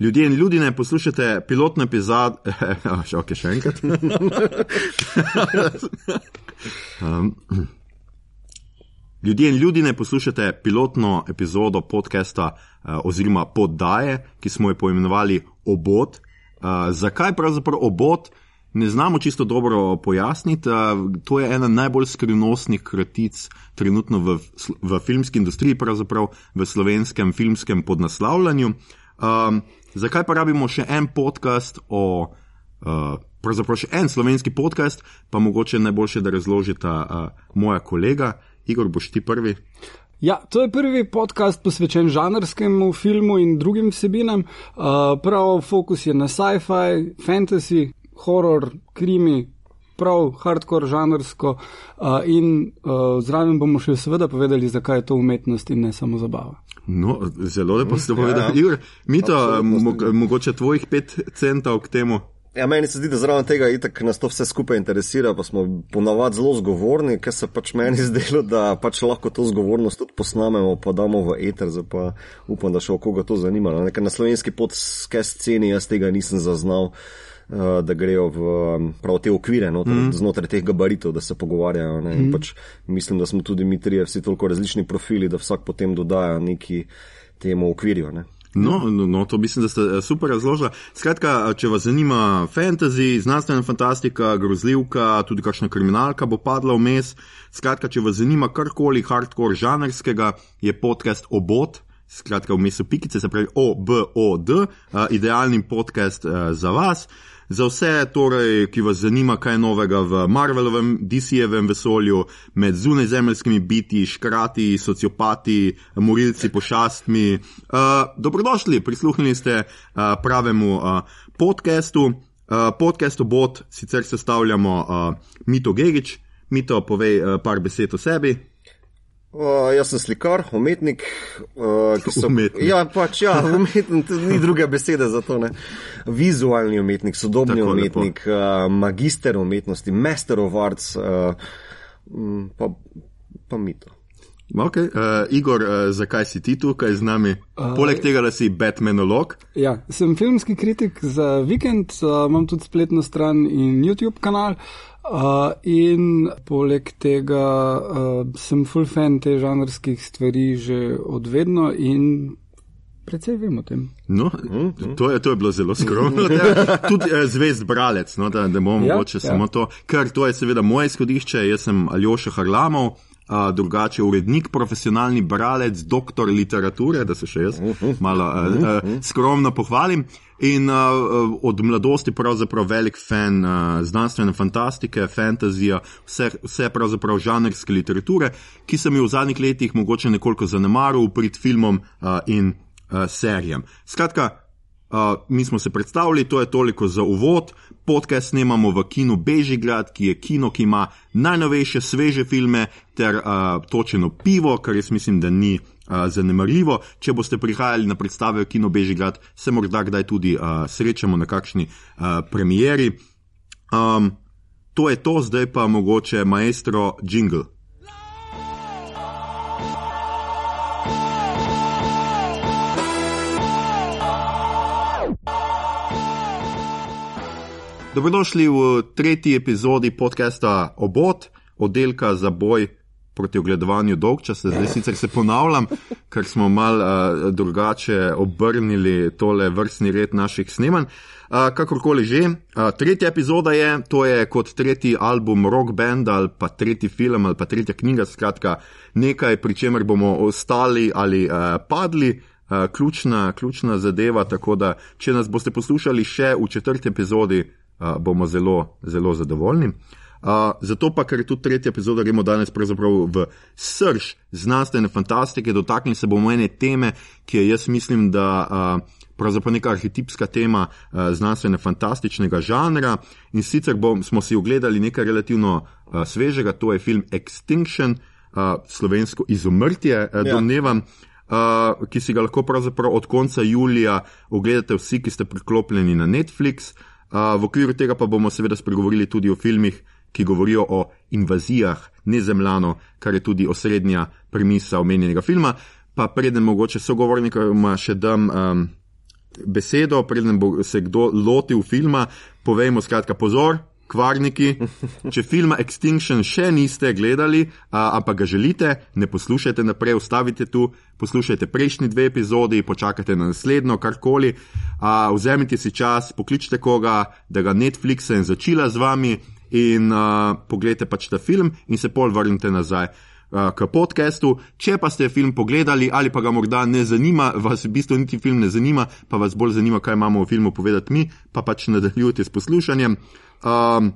Ljudje in ljudje, ne poslušate pilotno epizodo, še ok, še enkrat. um, ljudje in ljudje, ne poslušate pilotno epizodo podcasta uh, oziroma poddaje, ki smo jo poimenovali Obot. Uh, zakaj pravzaprav obot? Ne znamo čisto dobro pojasniti. Uh, to je ena najbolj skrivnostnih kratic trenutno v, v filmski industriji, pravzaprav v slovenskem filmskem podnaslavljanju. Um, zakaj pa rabimo še en podcast o, uh, pravzaprav še en slovenski podcast, pa mogoče najboljše, da razložita uh, moja kolega, Igor, boš ti prvi. Ja, to je prvi podcast posvečen žanrskemu filmu in drugim vsebinam. Uh, prav fokus je na sci-fi, fantasy, horror, krimi, prav hardcore žanrsko uh, in uh, zraven bomo še seveda povedali, zakaj je to umetnost in ne samo zabava. No, zelo lepo ste povedali, ja, Igor. Mito, mo mogoče tvojih pet centov k temu. Ja, meni se zdi, da zraven tega itak nas to vse skupaj interesira, pa smo ponavadi zelo zgovorni, ker se pač meni zdelo, da pač lahko to zgovornost tudi posnamemo, pa damo v eter, pa upam, da še koga to zanima. Ker na slovenski podcast sceni jaz tega nisem zaznal. Uh, da grejo v prav te okvire, no, mm. znotraj teh gabaritov, da se pogovarjajo. Mm. Pač mislim, da smo tudi mi trije vsi toliko različni profili, da vsak potem dodaja neki temu okvirju. Ne. No, no, no, to mislim, da ste eh, super razložili. Skratka, če vas zanima fantasy, znanstvena fantastika, grozljivka, tudi kakšna kriminalka bo padla vmes. Skratka, če vas zanima karkoli hardcore žanrskega, je podcast Obot. Skratka, vmes so pikice, se pravi OBOD, uh, idealni podcast uh, za vas. Za vse, torej, ki vas zanima, kaj je novega v Marvelovem, DC-jevem vesolju, med zunajzemljskimi biti, škrati, sociopati, morilci, pošastmi. Uh, dobrodošli, prisluhnili ste uh, pravemu uh, podkastu. Uh, podcast obot sicer sestavljamo uh, Mito Gigič. Mito, povej uh, par besed o sebi. Uh, jaz sem slikar, umetnik. Uh, so, umetnik. Ja, pač ja, umetnik, ni druge besede za to. Ne. Vizualni umetnik, sodobni Tako umetnik, uh, magister umetnosti, master of arts, uh, pa, pa mito. Okay. Uh, Igor, uh, zakaj si ti tukaj z nami? Uh, Poleg tega, da si Batmanolog. Ja, sem filmski kritik za vikend, uh, imam tudi spletno stran in YouTube kanal. Uh, Uh, in poleg tega uh, sem full fan te žanrskih stvari že odvedno in predvsej vem o tem. No, to, je, to je bilo zelo skromno. Tudi eh, zvezd bralec, no, da, da bomo ja, mogoče ja. samo to, ker to je seveda moje izhodišče, jaz sem Aljoša Harlamov drugače urednik, profesionalni bralec, doktor literature, da se še jaz malo uh, uh, skromno pohvalim. In uh, od mladosti pravzaprav velik fan uh, znanstvene fantastike, fantazija, vse, vse pravzaprav žanrske literature, ki sem jo v zadnjih letih mogoče nekoliko zanemaril prid filmom uh, in uh, serijam. Skratka, uh, mi smo se predstavili, to je toliko za uvod podcast snemamo v kinu Bežigrad, ki je kino, ki ima najnovejše, sveže filme ter uh, točeno pivo, kar jaz mislim, da ni zanemarljivo. Če boste prihajali na predstave v kino Bežigrad, se morda kdaj tudi uh, srečamo na kakšni uh, premieri. Um, to je to, zdaj pa mogoče maestro Jingle. Dobrodošli v tretji epizodi podcasta Obot, oddelka za boj proti ogledovanju dolgčasa. Zdaj sicer se ponavljam, ker smo mal uh, drugače obrnili tole vrstni red naših snemanj. Uh, kakorkoli že, uh, tretja epizoda je, to je kot tretji album rock band ali pa tretji film ali pa tretja knjiga, skratka nekaj, pri čemer bomo ostali ali uh, padli. Uh, ključna, ključna zadeva, tako da, če nas boste poslušali še v četrti epizodi, bomo zelo, zelo zadovoljni. Uh, zato pa, ker je tudi tretja epizoda, gremo danes pravzaprav v srž znanstvene fantastike, dotaknili se bomo ene teme, ki je jaz mislim, da uh, pravzaprav neka arhetipska tema uh, znanstvene fantastičnega žanra. In sicer bom, smo si ogledali nekaj relativno uh, svežega, to je film Extinction, uh, slovensko izumrtje, uh, ja. domnevam. Uh, ki si ga lahko pravzaprav od konca julija ogledate vsi, ki ste priklopljeni na Netflix. Uh, v okviru tega pa bomo seveda spregovorili tudi o filmih, ki govorijo o invazijah nezemljano, kar je tudi osrednja premisa omenjenega filma. Pa preden mogoče sogovornikoma še dam um, besedo, preden bo se kdo lotil filma, povejmo skratka pozor. Kvarniki, če filma Extinction še niste gledali, a, ampak ga želite, ne poslušajte naprej, ustavite tu, poslušajte prejšnji dve epizodi, počakajte na naslednjo, karkoli. A, vzemite si čas, pokličite koga, da ga Netflix in začela z vami in a, pogledajte pač ta film in se pol vrnite nazaj. K podkastu, če pa ste film pogledali ali pa ga morda ne zanima, vas v bistvu niti film ne zanima, pa vas bolj zanima, kaj imamo o filmu povedati mi, pa pač nadaljujte s poslušanjem. Um,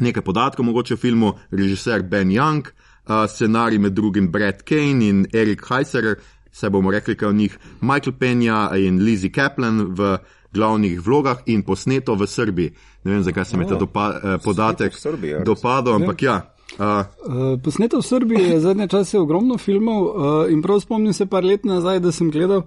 nekaj podatkov mogoče o filmu, režiser Ben Young, uh, scenarij med drugim Brad Kane in Erik Heiser, se bomo rekli kaj o njih, Michael Penja in Lizzie Kaplan v glavnih vlogah in posneto v Srbiji. Ne vem, zakaj se mi ta dopa, eh, podatek Srbiji, dopadal, ampak ja. Uh, Uh, posneto v Srbiji je zadnje čase ogromno filmov uh, in prav spomnim se par let nazaj, da sem gledal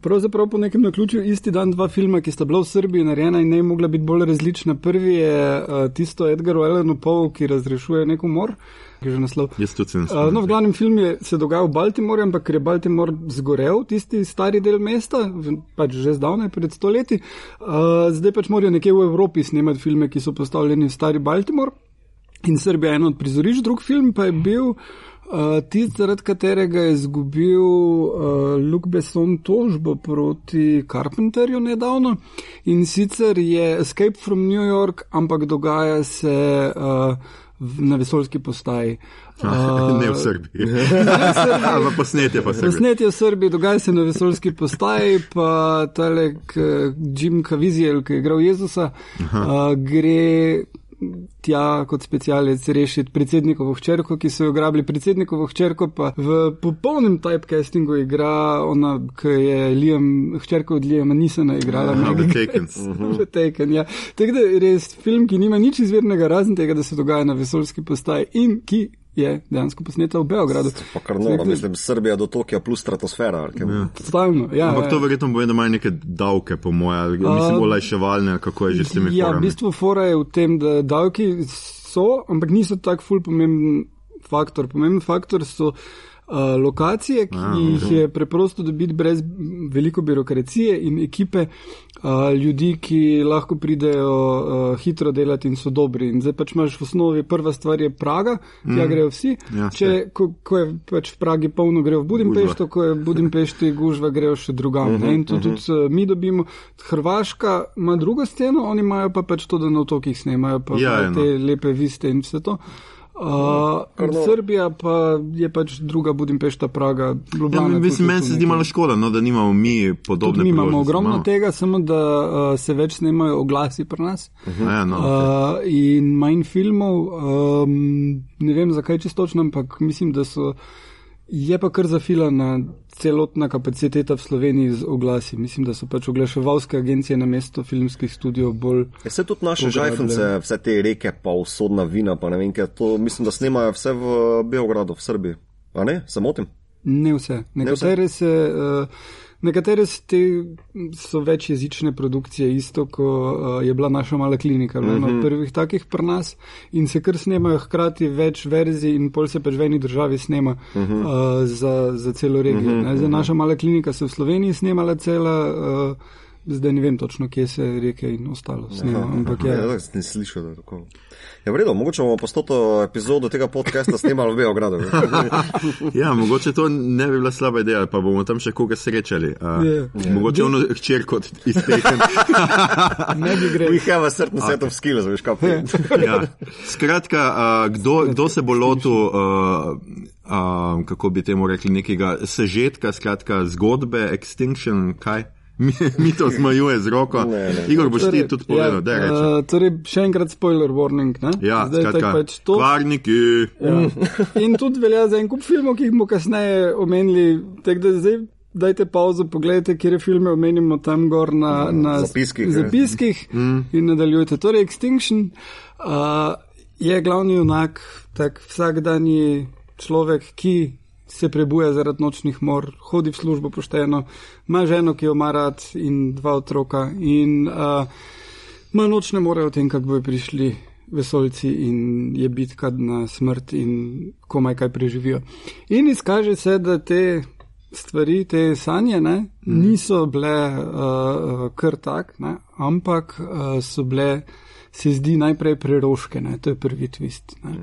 pravzaprav po nekem naključju isti dan dva filma, ki sta bila v Srbiji narejena in ne mogla biti bolj različna. Prvi je uh, tisto Edgaru Allenu Povu, ki razrešuje nek umor. ki je že naslov. jaz tudi sem. Uh, no, v glavnem film je, se dogaja v Baltimorju, ampak ker je Baltimore zgorel, tisti stari del mesta, pač že zdavnaj, pred stoletji, uh, zdaj pač morajo nekje v Evropi snemati filme, ki so postavljeni v stari Baltimore. In Srbija je eno od prizorišč, drug film pa je bil uh, tisti, zaradi katerega je izgubil uh, Luke Besson tožbo proti Carpenterju nedavno. In sicer je Escape from New York, ampak dogaja se uh, na vesoljski postaji. Uh, ne v Srbiji. V posnetje pa se. Posnetje v Srbiji, dogaja se na vesoljski postaji, pa tale k- Jim Caviezel, ki je igral Jezusa, uh, gre tja kot specialec rešiti predsednikovo hčerko, ki so jo grabili. Predsednikovo hčerko pa v popolnem typecastingu igra ona, ki je Liam, hčerka od Liama Nisana igrala. Maggie Takens. Grace. V Taken, ja. Tako da je res film, ki nima nič izvirnega, razen tega, da se dogaja na vesoljski postaji in ki je dejansko posneta v Beogradu. Pa kar noro, mislim, Srbija do Tokija plus stratosfera. ali kaj bo. Stalno, ja, Ampak to ja. verjetno bo, da imajo neke davke, po mojem, mislim, olajševalne, kako je že s temi Ja, v forami. bistvu fora je v tem, da davki so, ampak niso tak ful pomemben faktor. Pomemben faktor so lokacije, ki A, jih je preprosto dobiti brez veliko birokracije in ekipe uh, ljudi, ki lahko pridejo uh, hitro delati in so dobri. In zdaj pač imaš v osnovi prva stvar je Praga, tja grejo vsi. Ja, Če, ko, ko je pač v Pragi polno, grejo v Budimpešto, ko je v Budimpešti gužva, grejo še drugam. ne. In to tudi uh, mi dobimo. Hrvaška ima drugo sceno, oni imajo pa pač to, da na otokih snemajo, pa Ja, ja, ja, no. te lepe viste in vse to. Uh, Srbija pa je pač druga Budimpešta, Praga, Ja, Ljubljana. mislim, meni se zdi malo škoda, no, da nimamo mi podobne Mi imamo ogromno Imamo. tega, samo da uh, se več snemajo oglasi pri nas. A Ja, no, okay. Uh, in manj filmov, um, ne vem zakaj čistočno, ampak mislim, da so. Je pa kar zafilana celotna kapaciteta v Sloveniji z oglasi. Mislim, da so pač oglaševalske agencije na mesto filmskih studijev bolj. Ja, se tudi naše žajfence, vse te reke, pa usodna vina, pa ne vem, kaj to mislim, da snemajo vse v Beogradu, v Srbiji. A ne, se motim? Ne vse. Nekatere, se, uh, nekatere te so večjezične produkcije, isto kot uh, je bila naša mala klinika, ena od prvih takih pri nas in se kar snemajo hkrati več verzij in pol se pač v eni državi snema uh -huh. uh, za, za celo regijo. Uh -huh. Zdaj, naša mala klinika se v Sloveniji snemala cela. Uh, Zdaj ne vem točno, kje se reke in ostalo snema, ampak Ja, ja. ja sem slišal, da je tako. Ja, v redu, mogoče bomo pa s to epizodo tega podcasta snemali v Beogradu. ja, mogoče to ne bi bila slaba ideja, pa bomo tam še koga srečali. Uh, Ja. Mogoče ono hčer kot iz Taken. Ne bi gre. We have a certain set of skills, veš kaj. ja. Skratka, uh, kdo, kdo se bo lotil, uh, uh, kako bi temu rekli, nekega sežetka, skratka, zgodbe, extinction, kaj? Mi, to zmajuje z roko. Ne, ne. Igor, boš ti tudi povedal, da reče. uh, torej, še enkrat spoiler warning. Ne? Ja, Zdaj skratka, tako pač to. kvarniki. Ja. In tudi velja za en kup filmov, ki jih bomo kasneje omenili. Tako da zdaj dajte pauzo, pogledajte, kje filme omenimo tam gor na, na Zapiskih, ja. zapiskih in nadaljujte. Torej, Extinction uh, je glavni junak, tak vsakdanji človek, ki se prebuja zaradi nočnih mor, hodi v službo pošteno, ima ženo, ki jo ima rad in dva otroka. In, uh, Ima nočne more o tem, kako bojo prišli vesoljci in je bitka na smrt in komaj kaj preživijo. In izkaže se, da te stvari, te sanje, ne, mm. niso bile uh, kar tak, ne, ampak uh, so bile, se zdi, najprej preroške, ne, to je prvi twist. Ne.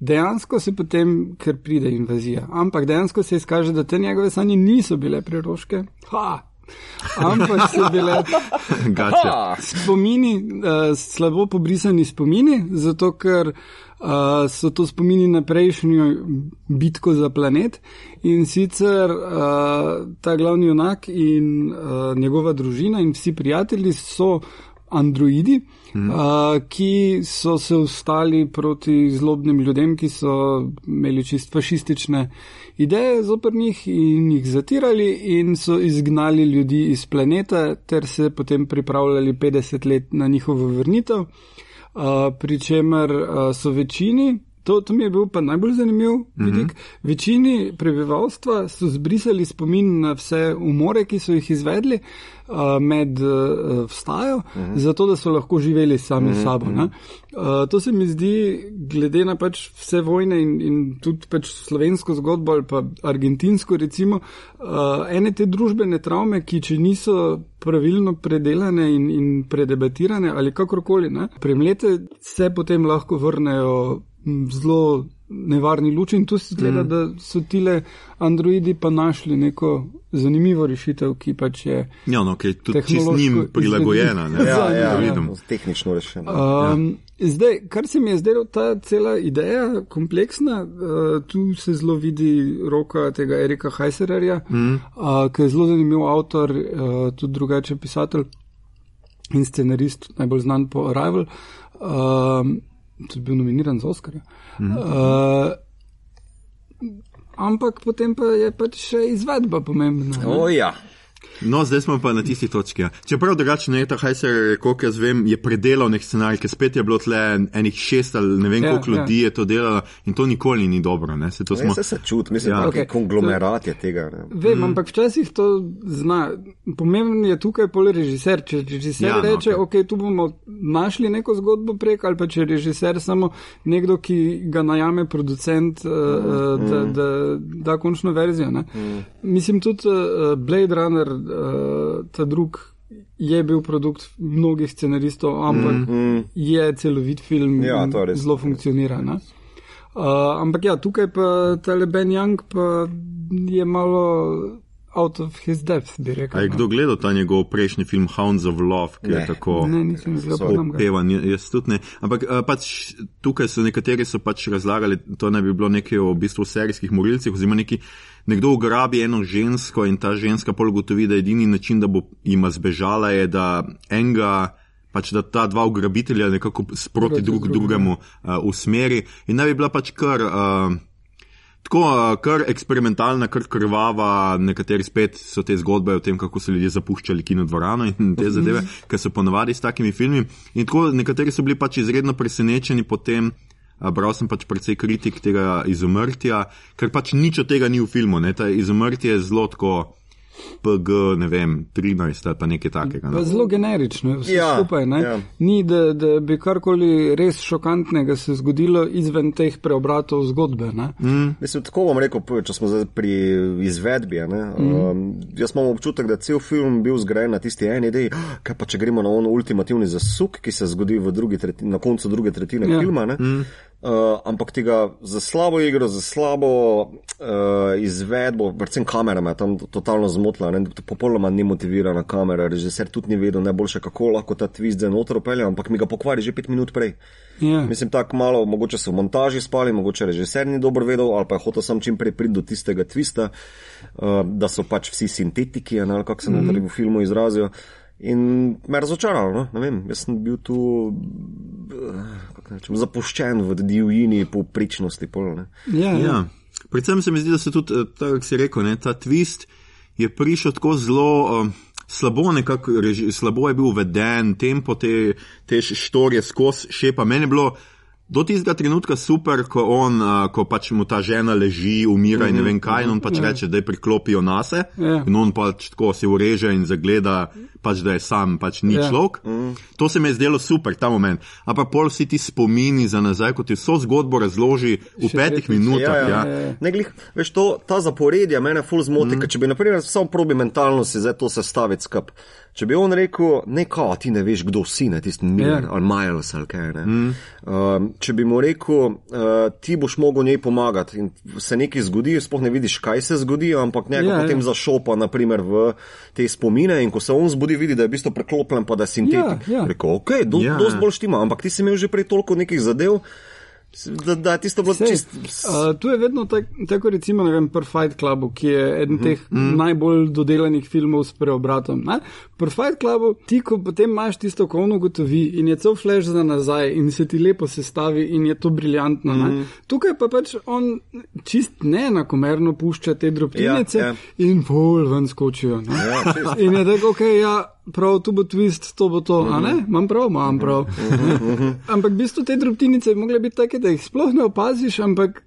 Dejansko se potem, ker pride invazija, ampak dejansko se izkaže, da te njegove sanje niso bile preroške. Ha! Ampak so bile spomini, uh, slabo pobrisani spomini, zato ker uh, so to spomini na prejšnjo bitko za planet in sicer uh, ta glavni junak in uh, njegova družina in vsi prijatelji so androidi, mm. uh, ki so se ustali proti zlobnim ljudem, ki so imeli čist fašistične ideje zoper njih in jih zatirali in so izgnali ljudi iz planeta ter se potem pripravljali 50 let na njihovo vrnitev. Uh, Pričemer uh, so večini To, to mi je bil pa najbolj zanimiv vidik. Mm -hmm. Večini prebivalstva so zbrisali spomin na vse umore, ki so jih izvedli uh, med uh, vstajo, mm -hmm. zato da so lahko živeli sami mm -hmm. sabo. Uh, to se mi zdi, glede na pač vse vojne in, in tudi pač slovensko zgodbo ali pa argentinsko, recimo, uh, ene te družbene travme, ki če niso pravilno predelane in, in predebatirane ali kakorkoli, premlete, se potem lahko vrnejo zelo nevarni luči in tu se zgleda, mm. da so tile androidi pa našli neko zanimivo rešitev, ki pač je. Ja, no, ki je tudi z njim prilagojena. ja, ja, ja, ja, tehnično rešena. Um, ja. Zdaj, kar se mi je zdelo, ta cela ideja kompleksna, uh, tu se zelo vidi roka tega Erika Heisererja, mm. uh, ki je zelo zanimiv avtor, uh, tudi drugače pisatelj in scenarist, najbolj znan po Arrival. Uh, tudi bil nominiran za Oscar. Mhm. Uh, ampak potem pa je pač še izvedba pomembna. Oh, ja. No, zdaj smo pa na tisti točki. Ja. Čeprav drugače ne, ta Hajser, koliko jaz vem, je predelal nek scenarij, ker spet je bilo tle enih šest ali ne vem ja, koliko ja. ljudi je to delalo in to nikoli ni dobro. Ne. Se, to smo... se, se čuti, mislim, da ja. okay. je konglomerat je tega. Ne. Vem, mm. ampak včasih to zna. Pomemben je tukaj pol režiser. Če režiser ja, no, reče, no, okay. ok, tu bomo našli neko zgodbo prek, ali pa če režiser samo nekdo, ki ga najame producent, mm. uh, da, da da končno verzijo. Mm. Mislim tudi uh, Blade Runner ta drug je bil produkt mnogih scenaristov, ampak mm -hmm. je celovit film ja, in zelo funkcionira. Uh, ampak ja, tukaj pa Teleben Young pa je malo out of his depth, bi rekel. Je no. kdo gledal ta njegov prejšnji film Hounds of Love, ki ne. je tako ne, nisem zelo pevan, jaz tudi ne. Ampak uh, pač tukaj so nekateri so pač razlagali, to naj bi bilo nekaj v bistvu serijskih morilcih oziroma neki nekdo ugrabi eno žensko in ta ženska pol gotovi, da edini način, da bo jima zbežala, je, da enega. Pač da ta dva ugrabitelja nekako sproti drug drugemu uh, usmeri, in naj bi bila pač kar, uh, tako, kar eksperimentalna, kar krvava, nekateri spet so te zgodbe o tem, kako so ljudje zapuščali kino dvorano in te zadeve, ki so ponovadi s takimi filmi. In tako nekateri so bili pač izredno presenečeni potem, Bral sem pač precej kritik tega izumrtja, ker pač nič od tega ni v filmu. Ne? Ta izumrtje je zelo tako. PG, ne vem, 13 ali pa nekaj takega. No. Zelo generično, vse ja, skupaj. Ja. Ni, da, da bi karkoli res šokantnega se zgodilo izven teh preobratov zgodbe. Mm. Mislim, tako bom rekel, če smo zdaj pri izvedbi. Mm. Um, jaz imam občutek, da cel film bil zgrajen na tisti eni ideji, kaj pa če gremo na ono ultimativni zasuk, ki se zgodi tretjine, na koncu druge tretjine ja. filma. Uh, ampak tega za slabo igro, za slabo uh, izvedbo, predvsem kamera me tam totalno zmotila, ne, popolnoma nemotivirana kamera, režiser tudi ni vedel najboljše, kako lahko ta twist za notro pelje, ampak mi ga pokvari že pet minut prej. Yeah. Ja. Mislim, tako malo, mogoče so v montaži spali, mogoče režiser ni dobro vedel, ali pa je hotel sam čim prej priti do tistega twista, uh, da so pač vsi sintetiki, ali kako se mm -hmm. v filmu izrazijo. In me razočaralo, no? ne vem, jaz sem bil tu rečem, zapuščen v divjini popričnosti. Pol, ja, ja. ja. Predvsem se mi zdi, da se tudi, eh, tako si rekel, ne, ta twist je prišel tako zelo. Um, Slabo, nekako, slabo je bil uveden, tempo te, te štorije skozi šepa. Meni je bilo Do tistega trenutka super, ko, on, uh, ko pač mu ta žena leži, umira in ne vem kaj, in on pač reče, da je priklopijo nase. Ja. In on pač tako si ureže in zagleda, pač, da je sam, pač ni Ja. človek. To se mi je zdelo super, ta moment. Ampak pol vsi ti spomini za nazaj, ko ti vso zgodbo razloži v Še petih minutah. Ja, ja. Ja. Ne, glih, veš, to, ta zaporedja mene ful zmoti, mm. če bi, na primer, samo probi mentalno si zdaj to sestaviti skup. Če bi on rekel, ne, kao, ti ne veš, kdo si, ne, tisti Miller Ja. ali Miles ali kaj. Mm. Um, če bi mu rekel, uh, ti boš mogel njej pomagati in se nekaj zgodi, sploh ne vidiš, kaj se zgodi, ampak njega Ja, ja, potem ja. zašopa, naprimer, v te spomine in ko se on zbudi, vidi, da je v bistvu preklopljen, pa da je sintetik. Ja, ja. Rekel, ok, do, ja. dosti bolj štima, ampak ti si imel že prej toliko nekih zadev, da, da tisto bilo Sej, čist. Uh, tu je vedno tak- tako, recimo, ne vem, pri Fight Clubu, ki je eden teh mm -hmm. najbolj dodelanih filmov s preobratom. Ne? Pri Fight Clubu ti, ko potem imaš tisto, ko on ugotovi in je cel flash za nazaj in se ti lepo sestavi in je to briljantno. Mm -hmm. Tukaj pa pač on čist neenakomerno pušča te drobtinice Ja, ja. in pol ven skočijo. ne. Ja, čist. In je tako, ok, ja, prav, tu bo twist, to bo to, a ne? Imam prav, imam prav. Ampak v bistvu te drobtinice bi mogle biti take, da jih sploh ne opaziš, ampak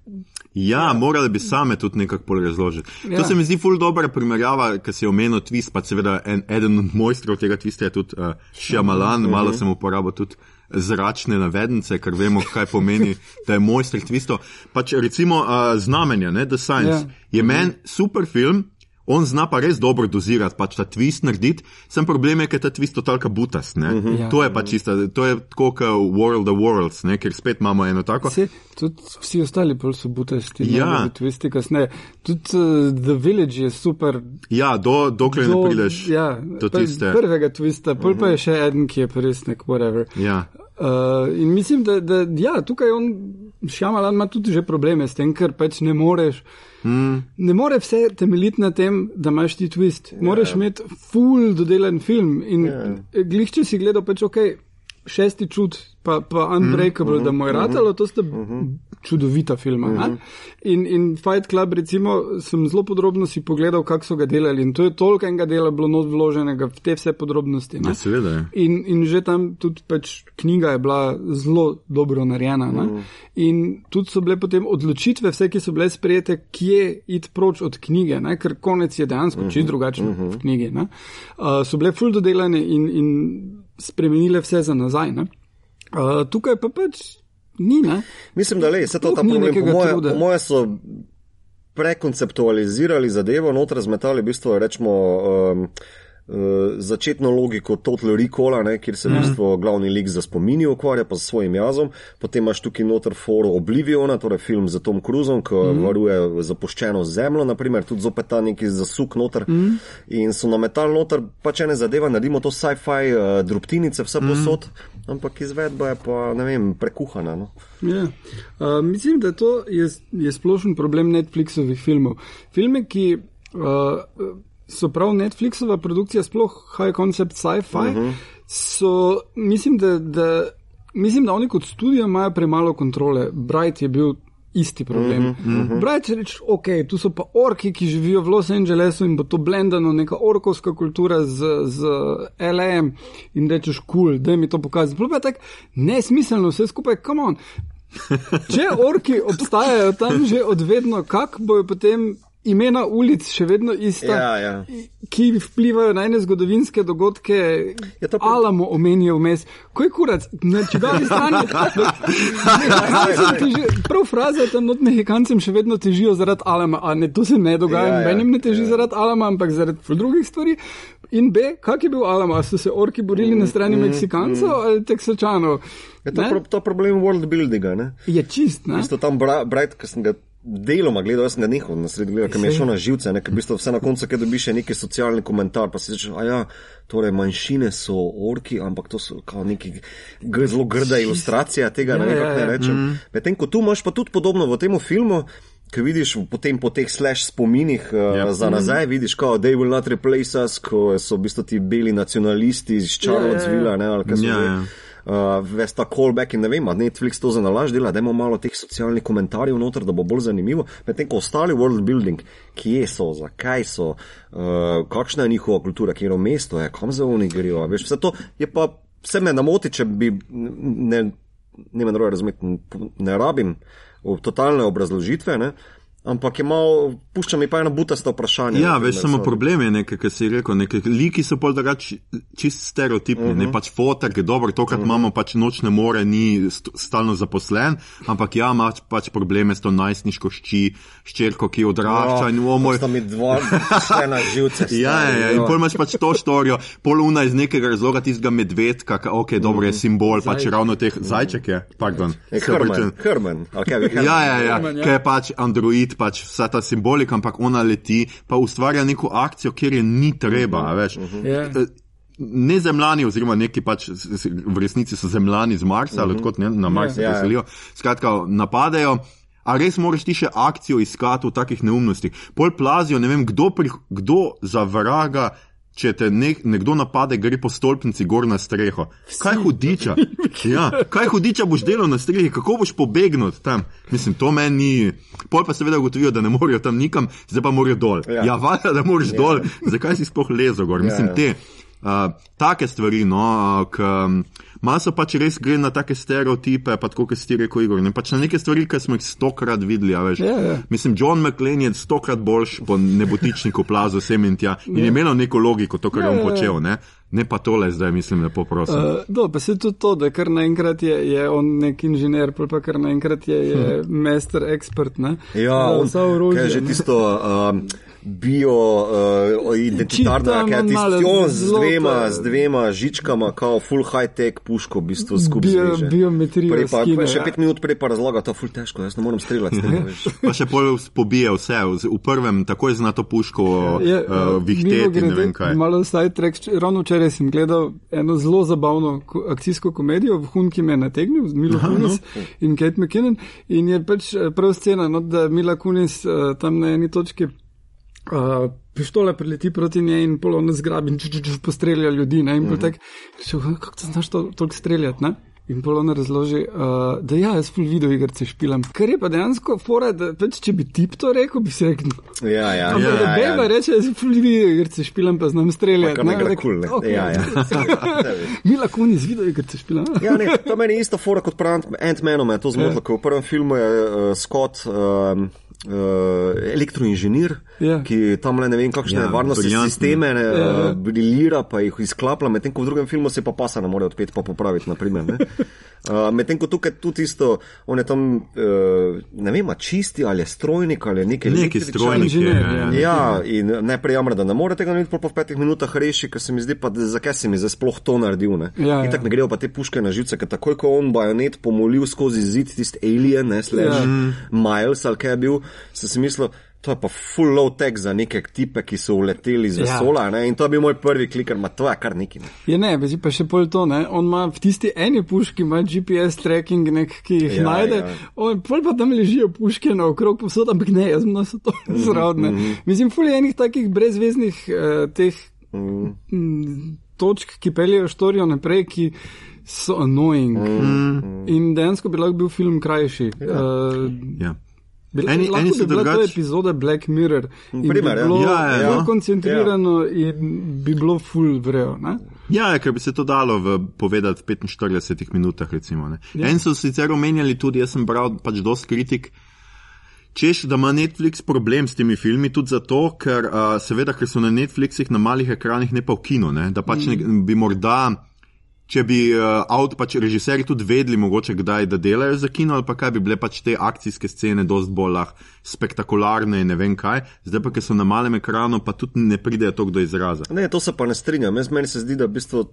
Ja, morali bi same tudi nekako pol razložiti. Ja. Ja. To se mi zdi ful dobra primerjava, ker si omenil twist, pa seveda en, eden od mojstrov tega twista je tudi uh, Shyamalan, malo sem uporabil tudi zračne navednice, ker vemo, kaj pomeni, da je mojster twistov. Pač recimo uh, znamenja, ne, The Science, Ja. ja. je meni super film. On zna pa res dobro dozirati, pač ta twist narediti, sem problem je, ker ta twist totalka butast. Uh -huh. Ja. To je pač čisto, to je tako kot World of Worlds, ne, ker spet imamo eno tako. vse, tudi vsi ostali pol so butasti. Ja. Twisti kasneje. Tudi uh, The Village je super. Ja, do, dokler ne prideš ja, do pr- tiste. Prvega twista, pol pa je še eden, ki je pa res nek whatever. Ja. Uh, in mislim, da, da ja, tukaj on, Šjamalan ima tudi že probleme s tem, ker pač ne moreš. Mm. Ne more vse temeljiti na tem, da imaš ti twist. Yeah. Moraš imeti full dodelan film. In yeah. glihče si gledal, pač ok, šesti čut, pa, pa Unbreakable, mm -hmm. da mu je ratalo, to sta mm -hmm. čudovita filma. Mm -hmm. in, in Fight Club, recimo, sem zelo podrobno si pogledal, kako so ga delali. In to je toliko enega dela bilo not vloženega v te vse podrobnosti. ne. Ja, seveda. In, in že tam tudi pač knjiga je bila zelo dobro narejena. Mm. In tudi so bile potem odločitve, vse, ki so bile sprejete, kje iti proč od knjige, ne? ker konec je dejansko mm -hmm. čist drugačen mm -hmm. v knjigi. ne. Uh, so bile ful dodelane in, in spremenile vse za nazaj. ne. Uh, tukaj pa pač ni. Ne? Mislim, da le, se to ta problem. Po moje, truda. po moje so prekonceptualizirali zadevo, noter razmetali v bistvu, rečemo, um, začetno logiko Total Recalla, ne, kjer se v bistvu glavni lik za spomini ukvarja, pa s svojim jazom. Potem imaš tukaj noter foro Obliviona, torej film z Tom Cruisom, ki mm. varuje zapuščeno zemljo, naprimer, tudi zopet ta neki zasuk noter. Mm. In so nametali noter pač ene zadeve, naredimo to sci-fi uh, drobtinice, vse posod, mm. ampak izvedba je pa, ne vem, prekuhana. No. Ja. Uh, mislim, da to je, je splošen problem Netflixovih filmov. Filme, ki uh, so prav Netflixova produkcija, sploh high concept sci-fi, uh -huh. so, mislim, da, da, mislim, da oni kot studio imajo premalo kontrole. Bright je bil. Isti problem. Uh -huh, uh -huh. Bright je reč, ok, tu so pa orki, ki živijo v Los Angelesu in bo to blendano, neka orkovska kultura z, z LM in rečeš, kul, cool, da mi to pokaže. Sploh je tako nesmiselno, vse skupaj, come on. Če orki obstajajo tam že odvedno, kako bojo potem imena ulic še vedno ista, Ja, ja. ki vplivajo na ene zgodovinske dogodke, Ja, pa- Alamo omenijo vmes. Ko je kurac, na čigavi strani? Mehikancem teži- Prav fraza tam not Mehikancem še vedno težijo zaradi Alama, a ne, to se ne dogaja, Ja, ja, nobenim ne teži ja. zaradi Alama, ampak zaradi drugih stvari. In B, kak je bil Alama? A so se orki borili na strani Meksikancev ali Teksačanov? Je to, Ne? pro, to problem world buildinga, ne? Je čist, ne? Isto tam Bright, ki sem ga deloma gledal, jaz sem ga nehal na sredi gledal, ker mi je šel na živce, ne, ker v bistvu vse na koncu, ker dobiš še neki socialni komentar, pa si rečeš, a ja, torej manjšine so orki, ampak to so kao neki zelo grda ilustracija tega, ne Ja, vem, ja, kako ne ja. rečem. Medtem ko tu imaš pa tudi podobno v tem filmu. Ko vidiš potem po teh slash spominih uh, Ja. yep. za nazaj, vidiš, kot they will not replace us, ko so v bistvu ti beli nacionalisti iz Charlottesvilla, ne, ali kaj so Ja, že. Ja. Uh, ves ta callback in ne vem, a Netflix to za nalaž dela, da imamo malo teh socialnih komentarjev noter, da bo bolj zanimivo. Medtem ko ostali world building, kje so, zakaj so, uh, kakšna je njihova kultura, kje je mesto, je, kam za oni grejo, veš, vse to je pa, vse me namoti, če bi ne, ne me drugo razumeti, ne rabim totalne obrazložitve. Ne? Ampak je malo, pušča mi pa eno butasto vprašanje. Ja, veš, samo problem je nekaj, kar si rekel, nekaj liki so pol drugač čist stereotipni, uh -huh. ne Mhm. pač fotek, dobro, to, kar uh -huh. imamo, pač nočne more, ni st stalno zaposlen, ampak ja, imaš pač probleme s to najstniško šči, ščerko, ki odrašča in o moj. Sta mi dva, ena živce. Ja, ja, ja, in pol imaš pač to štorijo, pol una iz nekega razloga tistega medvedka, ka, ok, dobro je simbol, pač ravno teh zajček je, pardon. Je opravičujem. Herman, okay. Ja, ja, ja, Herman, ja. ki je pač android, pač vsa ta simbolika, ampak ona leti, pa ustvarja neko akcijo, kjer je ni treba, a veš. Ja. Eh, Ne zemljani, oziroma neki pač v resnici so zemljani z Marsa ali odkot ne, na Mars se Ja, ja. preselijo. Skratka, napadejo. A res moraš ti še akcijo iskati v takih neumnostih? Pol plazijo, ne vem, kdo, pri, kdo za vraga, če te nek, nekdo napade, gre po stolpnici gor na streho. Kaj hudiča? Ja, kaj hudiča boš delal na strehi, kako boš pobegnil tam? Mislim, to meni ni. Pol pa seveda ugotovijo, da ne morejo tam nikam, zdaj pa morajo dol. Ja. Ja, ja valjda, da moraš ja. dol, zakaj si sploh lezel gor? Mislim, Ja, ja. te. Uh, take stvari, no, k, um, maso pač res gre na take stereotipe, pa tako, kot si rekel, Igor, ne pač na neke stvari, ki smo jih stokrat videli. a veš. Ja, ja. Mislim, John McLean je stokrat boljš po nebotičniku plazu sem in tja in je imelo neko logiko, to, kar je Ja, on ja, ja. počel, ne? ne pa tole zdaj, mislim, lepo prosim. Uh, Uh, do, pa se tudi to, da kar naenkrat je, je on nek inženir, pa kar naenkrat je, je master expert. Ne? Ja, on, vsa orožja, že tisto um, bio uh, kaj malo on z zelo dvema, z dvema žičkama, kao full high-tech puško, v bistvu skupaj. Bio- zveže. biometrijo Prej pa, skine, še ja. pet minut prej pa razlaga, to je full težko, jaz ne morem streljati veš. pa še pol pobije vse, v- v prvem takoj zna to puško Je, uh, vihteti, ne vem kaj. Malo sidetrack, č- ravno včeraj sem gledal eno zelo zabavno ko- akcijsko komedijo, Hun, ki me je nategnil, z Milo Kunis no. in Kate McKinnon. In je pač prav scena, no, da Mila Kunis uh, tam na eni točki. Uh, pištola prileti proti njej in polovno zgrabi in če če če postrelja ljudi. Ne? In mm -hmm. tako, "Še, kako ti znaš to, toliko streljati? Ne? In polovno razloži, uh, da ja, jaz full video igrice špilam. Kar je pa dejansko fora, da pač, če bi tip to rekel, bi si rekel, Ja, ja, Ampak ja, da ja, Beba ja. reče, da si fulvijo igrice špilam, pa znam streljati. Ne tako, kul, ne. okej. Ja, ja. Mila kuni z video igrice špilam. Ja, ne, to meni je isto fora kot pri Ant- Ant-Manu, me to zmotilo, Ja. ker v prvem filmu je uh, Scott um, elektroinženir, Ja. ki tam le ne vem, kakšne Ja, ja, varnostne briljantno. sisteme ne, Ja. uh, briljira, pa jih izklaplja, medtem ko v drugem filmu se pa pasa ne more odpeti pa popraviti, naprimer. Ne. Uh, medtem ko tukaj tudi isto, on je tam, uh, ne vem, čisti ali je strojnik ali nekaj Neki električar. strojnik je. Inženir, ja. ja. Ja, in najprej jamra, da ne more tega narediti, pa v petih minutah reši, ker se mi zdi, pa da zakaj si mi zdaj sploh to naredil. Ne? Ja, in tako ja. ne grejo pa te puške na živce, ker takoj ko on bajonet pomolil skozi zid, tisti alien, ne slash Ja. ja. Miles ali kaj je bil, sem si mislil. To je pa full low tech za neke tipe, ki so uleteli z Ja. vesola. Ja. In to je bil moj prvi klik, ma to je kar neki. Ne. Je ne, veš, pa še pol to, ne? on ima v tisti eni puški, ima GPS tracking, nek, ki jih Ja, najde, ja. On, pol pa tam ležijo puške naokrog, posod, ampak ne, jaz sem so to zrodne. Mm -hmm. Mislim, ful je enih takih brezveznih uh, teh Mm. mm, točk, ki peljejo štorijo naprej, ki so annoying. Mm. In dejansko bi lahko bil film krajši. Ja. Uh, Ja. Bila, Eni- eni, so bi bila to drugač- epizoda Black Mirror. Primer, bi ja. bilo Ja, ja, ja. koncentrirano in bi bilo full vrejo. Ne? Ja, ker bi se to dalo v, povedati v 45 minutah. Recimo, ja. En so sicer omenjali tudi, jaz sem bral pač dosti kritik. Češ, da ima Netflix problem s temi filmi, tudi zato, ker, uh, seveda, ker so na Netflixih na malih ekranih, ne pa v kinu. Ne? Da pač ne, bi morda, če bi uh, avt, pač režiserji tudi vedeli, mogoče kdaj, da delajo za kino, ali pa kaj bi bile pač te akcijske scene dosti bolj lah, spektakularne in ne vem kaj. Zdaj pa, ker so na malem ekranu, pa tudi ne pridejo to do izraza. Ne, to se pa ne strinjam. Jaz meni se zdi, da v bistvu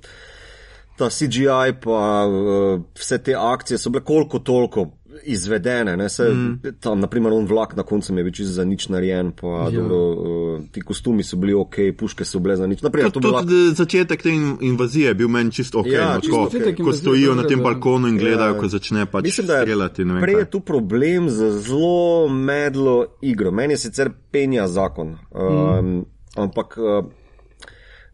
ta CGI pa uh, vse te akcije so bile koliko toliko izvedene. Ne? Se, mm. Tam, naprimer, on vlak na koncu je bil čisto za nič narejen, pa ja. dobro, uh, ti kostumi so bili ok, puške so bile za nič. Naprimer, bila, tudi začetek te in- invazije je bil meni čisto ok. Ja, no, čisto tako, Ko invazije stojijo je na tem balkonu in gledajo, Ja. ko začne pač Mislim, streljati. ne vem prej je tu problem z zelo medlo igro. Meni je sicer penja zakon, um, mm. ampak uh,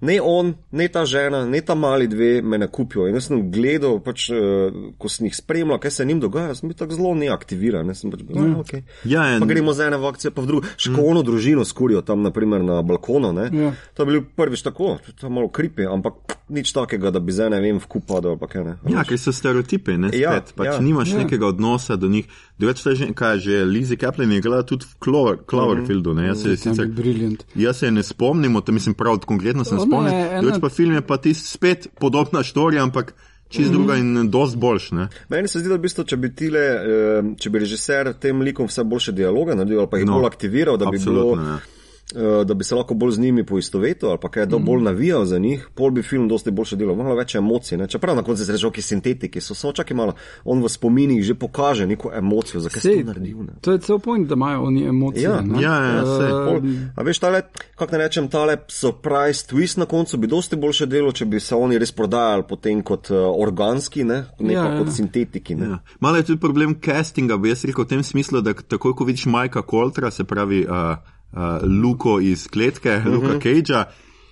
ne on, ne ta žena, ne ta mali dve me ne kupijo. In jaz sem gledal, pač, uh, ko sem jih spremljal, kaj se jim dogaja, sem bil tako zelo neaktiviran. Ne, sem pač, bil, mm. okay. Ja, pa en, gremo z ene v akcijo, pa v drugo. Školno mm. družino skurijo tam, naprimer, na balkonu. Ne. Ja. To je bil prvič tako, to je malo kripi, ampak nič takega, da bi z ene, vem, v kup padel, pa kaj ne. ja, ker so stereotipi, ne Ja, spet. Pač ja. nimaš Ja. nekega odnosa do njih. Drugače, to je že, kaj je že, Lizzie Kaplan je igrala tudi v Clover, Cloverfieldu, ne, jaz se Tam je sicer. briljant. Jaz se je ne spomnim, to mislim prav konkretno se ne spomnim. Drugače pa film je pa tisti spet podobna štorija, ampak čist Mhm. druga in dost boljš, ne. Meni se zdi, da v bistvu, če bi, tile, eh, če bi režiser tem likom vse boljše dialoge naredil ali pa jih No, bolj aktiviral, da bi, bilo, eh, da bi se lahko bolj z njimi poistovetil ali pa kaj, da bolj navijal za njih, pol bi film dosti boljše delal, malo več emocij. Ne? Čeprav na koncu se reče, ki sintetiki so, samo čakaj malo, on v spominih že pokaže neko emocijo, zakaj si Sej, to naredil. Ne? To je cel point, da imajo oni emocije. Ja, ne? ja, ja, sej. Eh, Pol, a veš, tale, kako ne rečem, tale surprise twist na koncu bi dosti boljše delo, če bi se oni res prodajali potem kot uh, organski, ne, ne Ja, pa ja. kot sintetiki. Ne. Ja. Malo je tudi problem castinga, bi jaz rekel v tem smislu, da takoj, ko vidiš Majka Koltra, se pravi uh, uh, Luko iz kletke, uh -huh. Luka Cagea.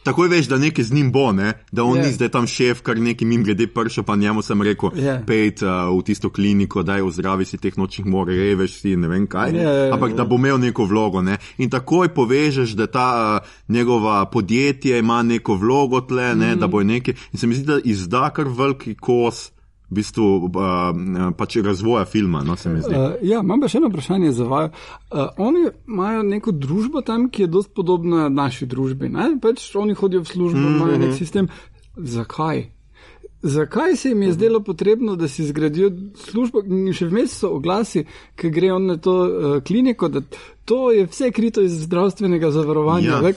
Takoj veš, da nekaj z njim bo, ne? da on Ja. yeah. ni zdaj tam šef, kar neki mim glede prša, pa njemu sem rekel, Ja. yeah. pejt uh, v tisto kliniko, daj ozdravi si teh nočnih more, reveš si, ne vem kaj. Ja, ja, ja. Ampak da bo imel neko vlogo. Ne? In takoj povežeš, da ta uh, njegova podjetje ima neko vlogo tle, ne? Mhm. da bo nekaj. In se mi zdi, da izda kar veliki kos. V bistvu uh, pač razvoja filma, no. Uh, ja, imam pa še eno vprašanje za vaju. Uh, oni imajo neko družbo tam, ki je dosti podobna naši družbi. Ne? Pač oni hodijo v službo, mm -hmm. imajo nek sistem. Zakaj? Zakaj se jim je zdelo potrebno, da si zgradijo službo, in še vmes so oglasi, ki grejo na to uh, kliniko, da to je vse krito iz zdravstvenega zavarovanja. Ja. Ja.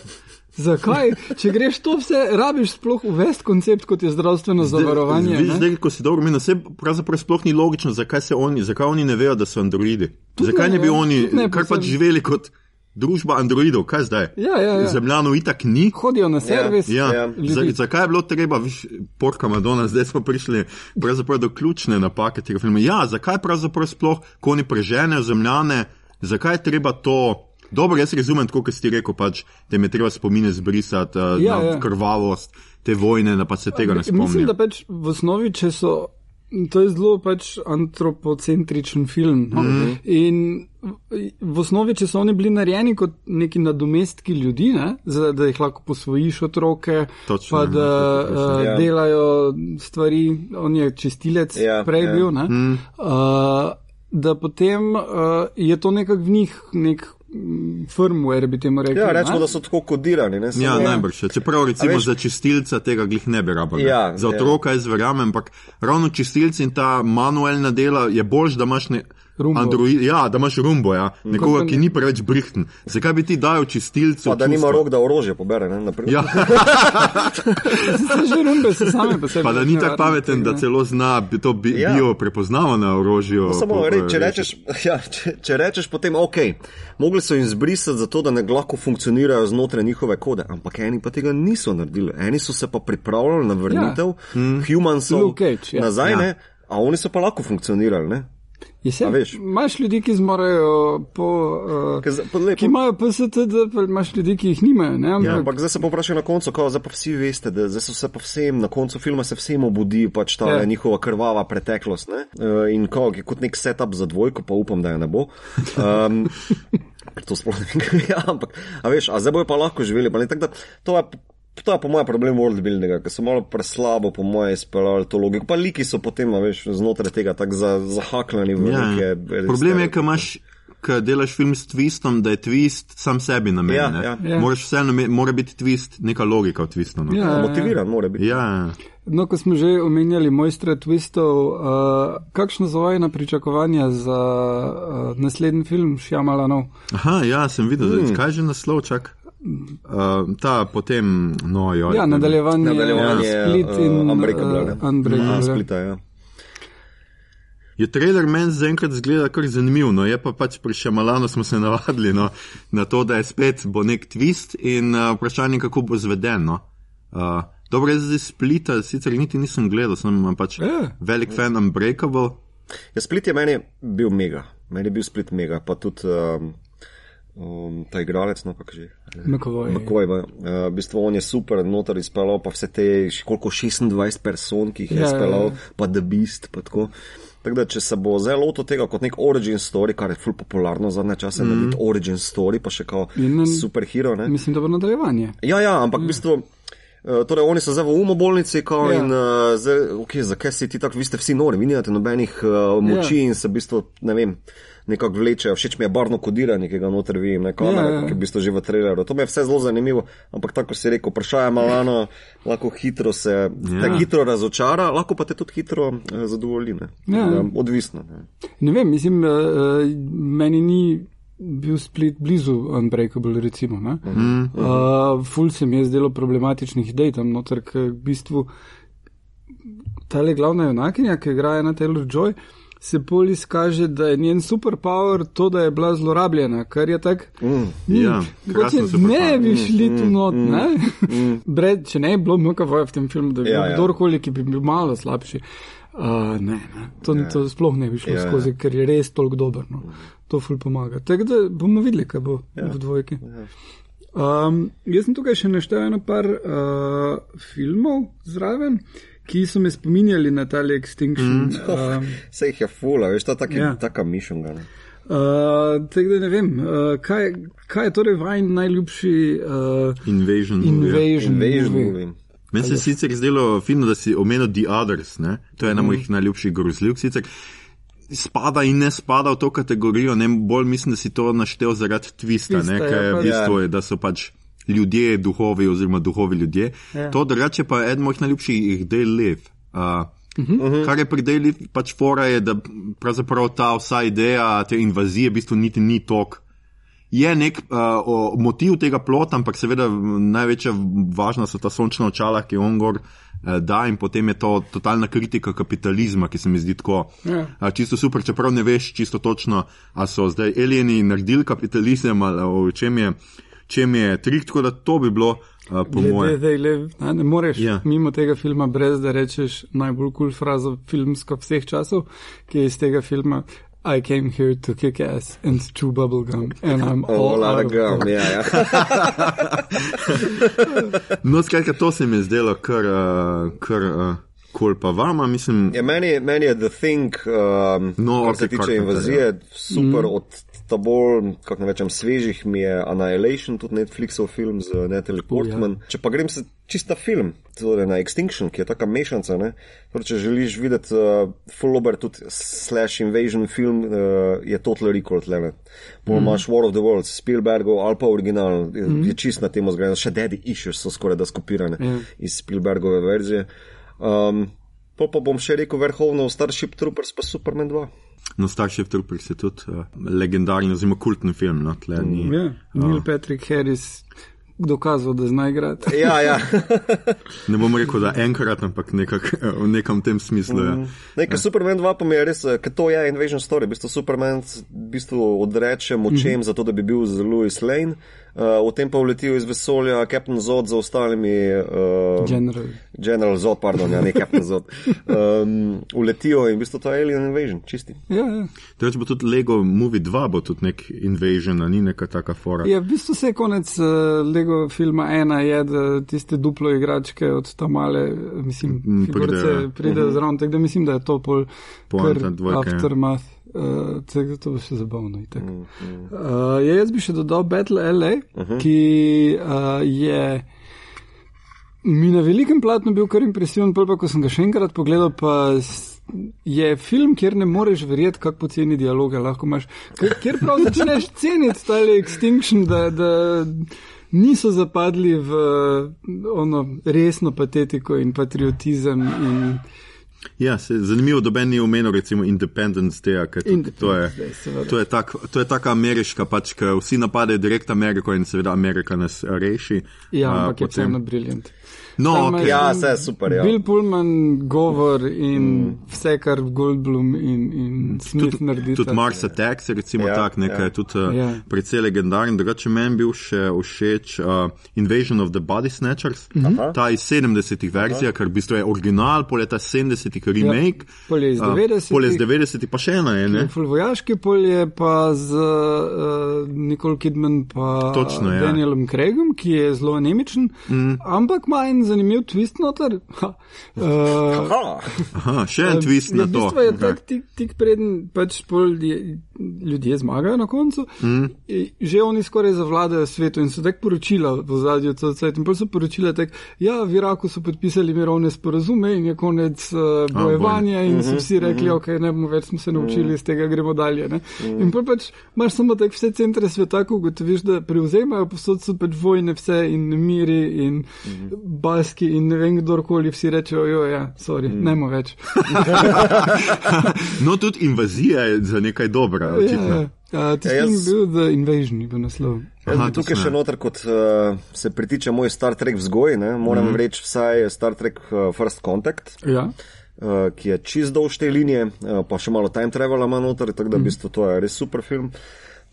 Zakaj, če greš to vse, rabiš sploh uvesti koncept, kot je zdravstveno zavarovanje? Vidiš, ne? zdaj, ko si dobro menil, vse pravzaprav sploh ni logično, zakaj, se oni, zakaj oni ne vejo, da so androidi. Tudi zakaj ne, ne bi ja, oni, ne, kar pač živeli kot družba androidov, kaj zdaj? Ja, ja, ja. Zemljanov itak ni. Hodijo na servis. Ja, Ja. za, ljudi. zakaj je bilo treba, viš, porka Madonna, zdaj smo prišli do ključne napake tega filma. Ja, zakaj pravzaprav sploh, ko oni preženejo zemljane, zakaj je treba to. Dobro, jaz razumem, tako kot si ti rekel, pač, da je treba spomine zbrisati, uh, Ja, na ja. krvavost te vojne, da pa se tega ne spomnim. Mislim, da pač v osnovi, če so. To je zelo pač antropocentričen film. Mm. -hmm. In v- osnovi, če so oni bili narejeni kot neki nadomestki ljudi, ne? Za, da jih lahko posvojiš otroke, Točno, pa ja, da tako točno. uh, Ja. delajo stvari, on je čistilec Ja, prej ja. bil, ne? Mhm. Uh, da potem uh, je to nekako v njih nek mm, firmware, bi temu rekli. Ja, rečemo, da so tako kodirani. Ne, samo- Ja, najbrž. Čeprav recimo veš- za čistilca tega glih ne bi rabili. Ja, za ja. otroka jaz verjamem, ampak ravno čistilci in ta manualna dela je boljš, da imaš ne. Rumbo. Android, ja, da imaš rumbo, ja. nekoga, Kot- ki ni preveč brihten. Zakaj bi ti dajal čistilcu? Pa da nima čustva? rok, da orožje pobere. Ne, naprimer. Ja, že rumbe se same po sebi. pa da ni tako pameten, da ne. celo zna bi to bi, Ja. bio prepoznava na orožju. No, Samo po- re, če, rečeš, ja, če, če rečeš potem, ok, mogli so jim zbrisati zato, da ne lahko funkcionirajo znotraj njihove kode, ampak eni pa tega niso naredili. Eni so se pa pripravljali na vrnitev ja. humansov Luke Cage, ja. nazaj, Ja. ne, a oni so pa lahko funkcionirali. Ne? Imaš ljudi, ki zmorejo po. Uh, Ker zdaj- pa lepo- ki imajo PSTD, pa imaš ljudi, ki jih nimajo. Ne, ampak, Ja, ampak zdaj se pa vprašaj na koncu, kao, zdaj pa vsi veste, da so se pa vsem, na koncu filma se vsem obudi pač ta Ja. ja. njihova krvava preteklost. Ne? Uh, in kao, je kot nek setup za dvojko, pa upam, da je ne bo. Um, ker to sploh ne kaj je, ampak, a veš, a zdaj bojo pa lahko živeli. Pa ne, tak, da, to je To je po mojem problem worldbuildinga, ker so malo preslabo, po mojem, izpeljali to logiko. Pa liki so potem, a veš, znotraj tega tako za, zahaklani v Ja. neke. Problem je, ker imaš. Ko delaš film s twistom, da je twist sam sebi namenjen. Ja, ne. ja. Ja. Moraš vseeno, ime- mora biti twist, neka logika v twistu. No. Ja, ja, ja. Motiviran mora biti. ja. No, ko smo že omenjali mojstre twistov, uh, kakšno so vajna pričakovanja za uh, naslednji film Šjamalanov? Aha, ja, sem videl, hmm. kaj je že naslov, čak. Uh, ta potem, no, jo. Ja, nadaljevanje, Nadaljevanje, Split uh, in Unbreakable, ne? uh, Unbreakable. A, splita, ja. Je trailer meni zaenkrat zgleda kar zanimiv, no je pa pač pri Šamalanu smo se navadili no, na to, da je spet bo nek twist in uh, vprašanje, kako bo zveden. No. Uh, dobro, jaz zdaj splita, sicer niti nisem gledal, sem pač Ja. velik fan Unbreakable. Ja, split je meni bil mega, meni je bil split mega, pa tudi um, um, ta igralec, no kako že. McAvoy. McCoy, uh, v bistvu on je super, noter izpeljal pa vse te, koliko 26 person, ki jih je Ja, ja, ja. izpeljal, pa The Beast, pa tako. Tako da, če se bo zdaj lotil tega kot nek origin story, kar je ful popularno zadnje čase, mm. narediti origin story, pa še kao Mhm. In- superhero, ne? Mislim, da bo nadaljevanje. Ja, ja, ampak v bistvu. Uh, torej, oni so zdaj v umobolnici, kao, Ja. ja. in uh, zdaj, okay, zakaj si ti tako, vi ste vsi nori, vi nimate nobenih uh, moči ja. in se v bistvu, ne vem, nekako vlečejo. Všeč mi je barno kodiranje, ki ga noter vidim, ne kamera, Ja, ja, ja. ki je v bistvu že v traileru. To mi je vse zelo zanimivo, ampak tako si rekel, vprašanje malano, lahko hitro se, ja. te hitro razočara, lahko pa te tudi hitro uh, zadovolji, ne. Ja. Tako da, Odvisno. Ne. Ne vem, mislim, uh, meni ni bil split blizu Unbreakable, recimo. Mm -hmm. uh, ful se mi je zdelo problematičnih idej tam noter, ker v bistvu ta le glavna junakinja, ki igra na Taylor Joy, se pol izkaže, da je njen superpower to, da je bila zlorabljena, kar je tak. Mm. Ja, Mogoče superpower. ne bi šli tu not, ne? Brad, če ne bi bilo MKV v tem filmu, da bi Ja, bil ja. kdorkoli, ki bi bil malo slabši. Uh, ne, ne. To, ja. to sploh ne bi šlo Ja, ja, ja. skozi, ker je res toliko dober. No. To ful pomaga. Tako da bomo videli, kaj bo ja. v dvojki. Ja. Um, jaz sem tukaj še naštel eno par uh, filmov zraven, ki so me spominjali na tale Extinction. Mm. Um, Vse jih je fula, veš, je taki, Ja. ja. taka. Ne. uh, tako da ne vem, uh, kaj, kaj je torej vajen najljubši uh, Invasion. movie. Invasion. Invasion movie. movie. Meni se je sicer zdelo fino, da si omenil The Others, ne? to je ena mojih najljubših grozljivk. Sicer spada in ne spada v to kategorijo, ne bolj mislim, da si to naštel zaradi twista, Twista, ne? ja, ker je v bistvu, je, da so pač ljudje duhovi oziroma duhovi ljudje. Ja. To drugače pa je eden mojih najljubših Day Live. Uh, Uhum. Kar je pri Daily pač fora, je, da pravzaprav ta vsa ideja te invazije v bistvu niti ni tok. Je nek uh, o, motiv tega plota, ampak seveda največja važna so ta sončna očala, ki on gor uh, da in potem je to totalna kritika kapitalizma, ki se mi zdi tako Ja. uh, čisto super, čeprav ne veš čisto točno, a so zdaj alieni naredili kapitalizem ali v čem je, čem je trik, tako da to bi bilo uh, po mojem. ne, ne moreš Ja. ja. mimo tega filma, brez da rečeš najbolj kul cool frazo filmsko vseh časov, ki je iz tega filma. I came here to kick ass and chew bubblegum, and I'm all, All out of of gum, ja, ja. No, skratka, to se mi je zdelo kar, uh, kar uh, kul pa vama, mislim. Ja, meni, meni je The Thing, um, No, kar ok, se tiče Carpenter, invazije, super. Mm. Od ta bolj, kako ne rečem, svežih mi je Annihilation, tudi Netflixov film z Natalie Portman. Uh, ja. Če pa grem se čista film, torej na Extinction, ki je taka mešanca, ne? Torej, če želiš videti uh, full over tudi slash invasion film, uh, je Total Recall tlele. Pol Mhm. imaš mm. War of the Worlds, Spielbergov ali pa original, mm. je čist na temo zgrajen, še Daddy Issues so skoraj da skopirane Ja. iz Spielbergove verzije. Um, Pol pa bom še rekel vrhovno Starship Troopers pa Superman 2. No, Starship Troopers je tudi uh, legendarni, oziroma kultni film. No, tle ni, Ja, Neil Patrick Harris dokazal, da zna igrati. Ja, ja. ne bom rekel, da enkrat, ampak nekak, v nekem tem smislu. Ja. Ne, ker Superman 2 pa mi je res, eh, ker to je Invasion Story. V bistvu Superman v bistvu odreče močem mm -hmm. zato, da bi bil z Louis Lane. Uh, v tem pa uletijo iz vesolja Captain Zod z ostalimi. Uh, General. General Zod, pardon, ja, ne Captain Zod. Um, uletijo in v bistvu to je Alien Invasion, čisti. Ja, ja. Drugače bo tudi Lego Movie 2, bo tudi nek invasion, a ni neka taka fora. Ja, v bistvu se je konec uh, Lego filma ena je, da tiste duplo igračke od tam male, mislim, Mm, figurice pridejo. pridejo zraven, tako da mislim, da je to pol Poanta kar dvojke, ja. aftermath. Uh, to bo še zabavno. itak. Uh, ja, jaz bi še dodal Battle LA, ki uh, je mi na velikem platnu bil kar impresiven, pa ko sem ga še enkrat pogledal, pa je film, kjer ne moreš verjeti, kako poceni dialoge lahko imaš, Ker- kjer prav začneš ceniti tale Extinction, da, da niso zapadli v ono resno patetiko in patriotizem in Ja, se, zanimivo, da Ben ni omenil recimo Independence Day, ker tudi to je, Independence Day, to je, tak, to je taka ameriška, pač, ker vsi napadejo direkt Ameriko in seveda Amerika nas reši. Ja, ampak je vseeno briljant. No, imaš Ja, vse je super, ja. Bill Pullman, govor in mm. vse, kar Goldblum in, in Smith naredi. Tudi Mars Attacks je recimo Ja, ja, tak, nekaj ja. ja. tudi uh, Ja. ja. precej legendaren. Drugače meni bil še všeč uh, Invasion of the Body Snatchers, Aha. ta iz 70-ih verzija, ker v bistvu je original, pol leta 70-ih remake. pol je iz uh, 90-ih. Pol je iz 90-ih, pa še ena je, ne? Vojaški polje pa z uh, Nicole Kidman pa Točno, ja. Danielom Craigom, ki je zelo anemičen, mm. ampak ima en zanimiv twist noter. Ha, uh, Aha, Aha, še en twist na ja, v to. bistvu je tak tik, tik preden pač pol je, ljudje zmagajo na koncu, mm. že oni skoraj zavladajo svetu in so tak poročila v zadnjem času. In pol so poročila tak, ja, v Iraku so podpisali mirovne sporazume in je konec uh, bojevanja in so vsi rekli, ok, ne bomo več smo se naučili, iz tega gremo dalje. Ne? In pol pač imaš samo tak vse centre sveta, ko ugotoviš, da prevzemajo, posod so pač vojne vse in nemiri in baski in ne vem kdorkoli, vsi rečejo, jo, ja, sorry, ne mo več. No, tudi invazija je za nekaj dobra, Ja, očitno. ja. Uh, Tisti Ja, jaz- bil The Invasion, je bil naslov. Jaz Aha, bi tukaj še ja. noter, kot uh, se pritiče moj Star Trek vzgoj, ne, moram mm reči vsaj Star Trek uh, First Contact, Ja. uh, ki je čist dolž te linije, uh, pa še malo time travela ima noter, tako da v bistvu to je res super film.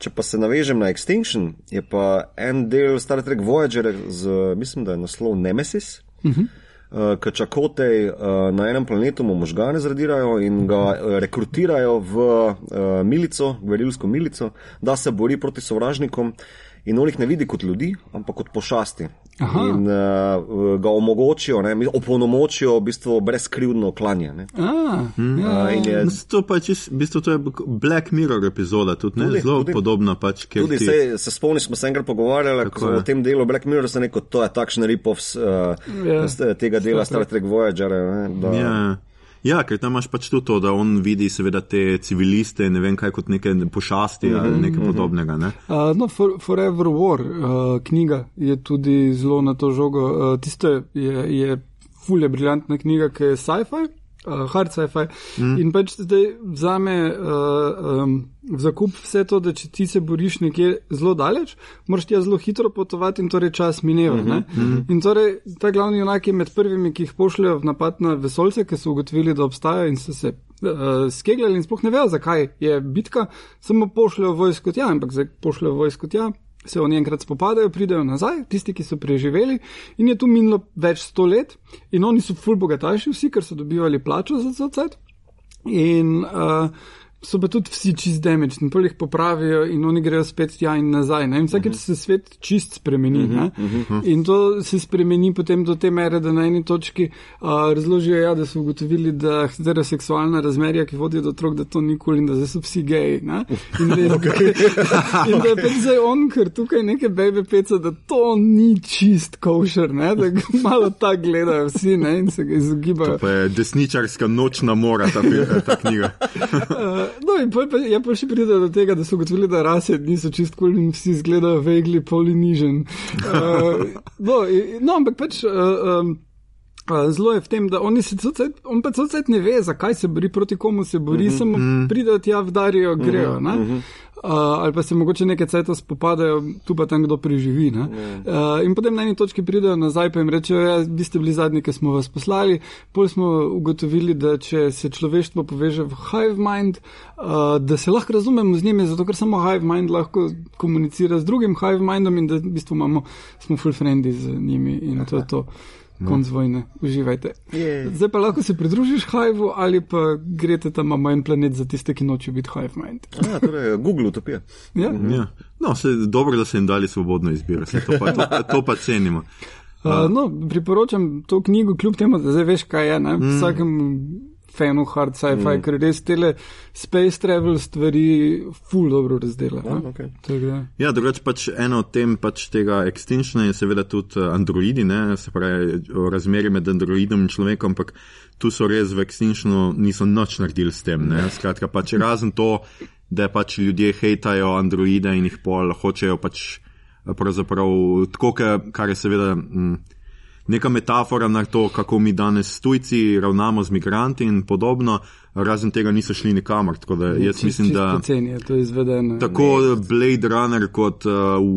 Če pa se navežem na Extinction, je pa en del Star Trek Voyager z, mislim, da je naslov Nemesis. Uh -huh. Uh, Ker čakotej uh, na enem planetu mu možgane zradirajo in ga uh, rekrutirajo v uh, milico, gverilsko milico, da se bori proti sovražnikom in on jih ne vidi kot ljudi, ampak kot pošasti. Aha. In uh, ga omogočijo, ne, opolnomočijo v bistvu brezkrivdno klanje. Ne. A, ja. Uh, je To, pa je v bistvu, to je Black Mirror epizoda, tudi, ne? Tudi, zelo tudi. podobna. Pač, ker Tudi ti- se, se spomniš, smo se enkrat pogovarjali o tem delu Black Mirror, sem rekel, to je takšen rip-off uh, Ja. yeah. tega dela Star Trek Voyager. Ne, da, Ja. Ja, ker tam imaš pač tudi to, da on vidi seveda te civiliste, ne vem kaj kot neke pošasti Mhm, ali nekaj podobnega. Ne? Uh, no, For, Forever War, uh, knjiga je tudi zelo na to žogo. Uh, Tiste je, je fulje briljantna knjiga, ki je sci-fi. Uh, hard sci-fi. Mm. In pač zdaj vzame uh, um, v zakup vse to, da če ti se boriš nekje zelo daleč, moraš ti zelo hitro potovati in torej čas mineva. Mm -hmm. mm -hmm. In torej ta glavni junak je med prvimi, ki jih pošljajo v napad na vesolce, ki so ugotovili, da obstajajo in so se uh, skegljali in sploh ne vejo, zakaj je bitka, samo pošljajo vojsko tja, ampak zdaj pošljajo vojsko tja. Se oni enkrat spopadajo, pridejo nazaj, tisti, ki so preživeli, in je tu minilo več sto let, in oni so ful bogataši, vsi, ker so dobivali plačo za to cel In uh, so pa tudi vsi čist damage, in pol jih popravijo, in oni grejo spet tja in nazaj. Ne? In vsakeč se svet čist spremeni. Uh -huh. In to se spremeni potem do te mere, da na eni točki uh, razložijo, ja, da so ugotovili, da heteroseksualna razmerja, ki vodijo do otrok, da to nikoli in da zdaj so vsi geji. ne. In da je, in da je pač zdaj on, ker tukaj neke bebe peca, da to ni čist košer, ne? da malo tako gledajo vsi ne? in se ga izogibajo. Pa je desničarska nočna mora ta, ta knjiga. No, in pol pa, je pa še pride do tega, da so ugotovili, da rase niso čist kul in vsi izgledajo vegli, polinižen. Uh, no, in- no, ampak pač. Uh, um, Zelo je v tem, da oni se cajt- on pa cajt ne ve, zakaj se bori, proti komu se bori, uh -huh, samo -huh. pridejo tja, vdarijo, grejo. Uh -huh, uh, ali pa se mogoče nekaj cajta spopadajo, tu pa tam kdo preživi. Uh, in potem na eni točki pridejo nazaj in rečejo, ja, vi ste bili zadnji, ki smo vas poslali. Pol smo ugotovili, da če se človeštvo poveže v hive mind, uh, da se lahko razumemo z njimi, zato ker samo hive mind lahko komunicira z drugim hive mindom in da v bistvu imamo, smo full friendly z njimi in to je to. Konc vojne, uživajte. Je. Zdaj pa lahko se pridružiš Hive ali pa greste tam na en planet za tiste, ki nočejo biti Hive Mind. Ja, torej, Google utopija. Ja? Ja. No, se, dobro, da so jim dali svobodno izbiro, to pa, to, to pa cenimo. Uh, no, priporočam to knjigo, kljub temu, da zdaj veš, kaj je. Ne? Vsakem fanu hard sci-fi, mm. ker res tele space travel stvari ful dobro razdela. Ja, okej. Tako Ja, drugače pač eno od tem pač tega extinctiona je seveda tudi eh, androidi, ne? se pravi razmerje med androidom in človekom, ampak tu so res v extinctionu niso nič naredili s tem. Ne? Skratka, pač razen to, da pač ljudje hejtajo androide in jih pol hočejo pač eh, pravzaprav tako, kar je seveda. Mm, neka metafora na to, kako mi danes tujci ravnamo z migranti in podobno. Razen tega niso šli nikamor. Tako da jaz Čist- mislim, čist da. poceni je to izvedeno. Tako Blade Runner kot uh,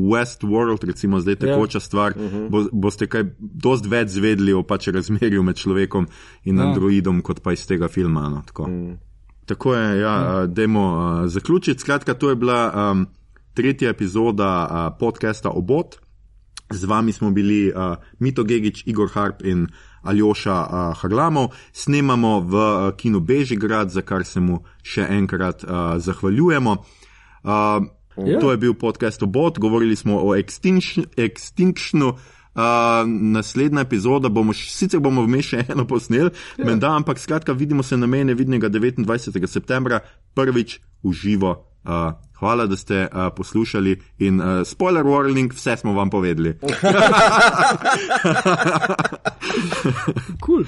Westworld, recimo zdaj tekoča Ja. stvar, bo, boste kaj dost več zvedeli o pač razmerju med človekom in Ja. androidom, kot pa iz tega filma. No, tako. tako je, ja, uh, dajmo uh, zaključiti. Skratka, to je bila um, tretja epizoda uh, podcasta Obot. Z vami smo bili uh, Mito Gigič, Igor Harp in Aljoša uh, Harlamov. Snemamo v uh, kinu Bežigrad, za kar se mu še enkrat uh, zahvaljujemo. Uh, Ja. To je bil podcast Obot, govorili smo o Extinction- Extinctionu. Uh, naslednja epizoda bomo, sicer bomo vmes še eno posneli, ja. menda, ampak skratka, vidimo se na mene vidnega 29. septembra, prvič v živo. Uh, hvala, da ste uh, poslušali in uh, spoiler warning, vse smo vam povedali. Cool.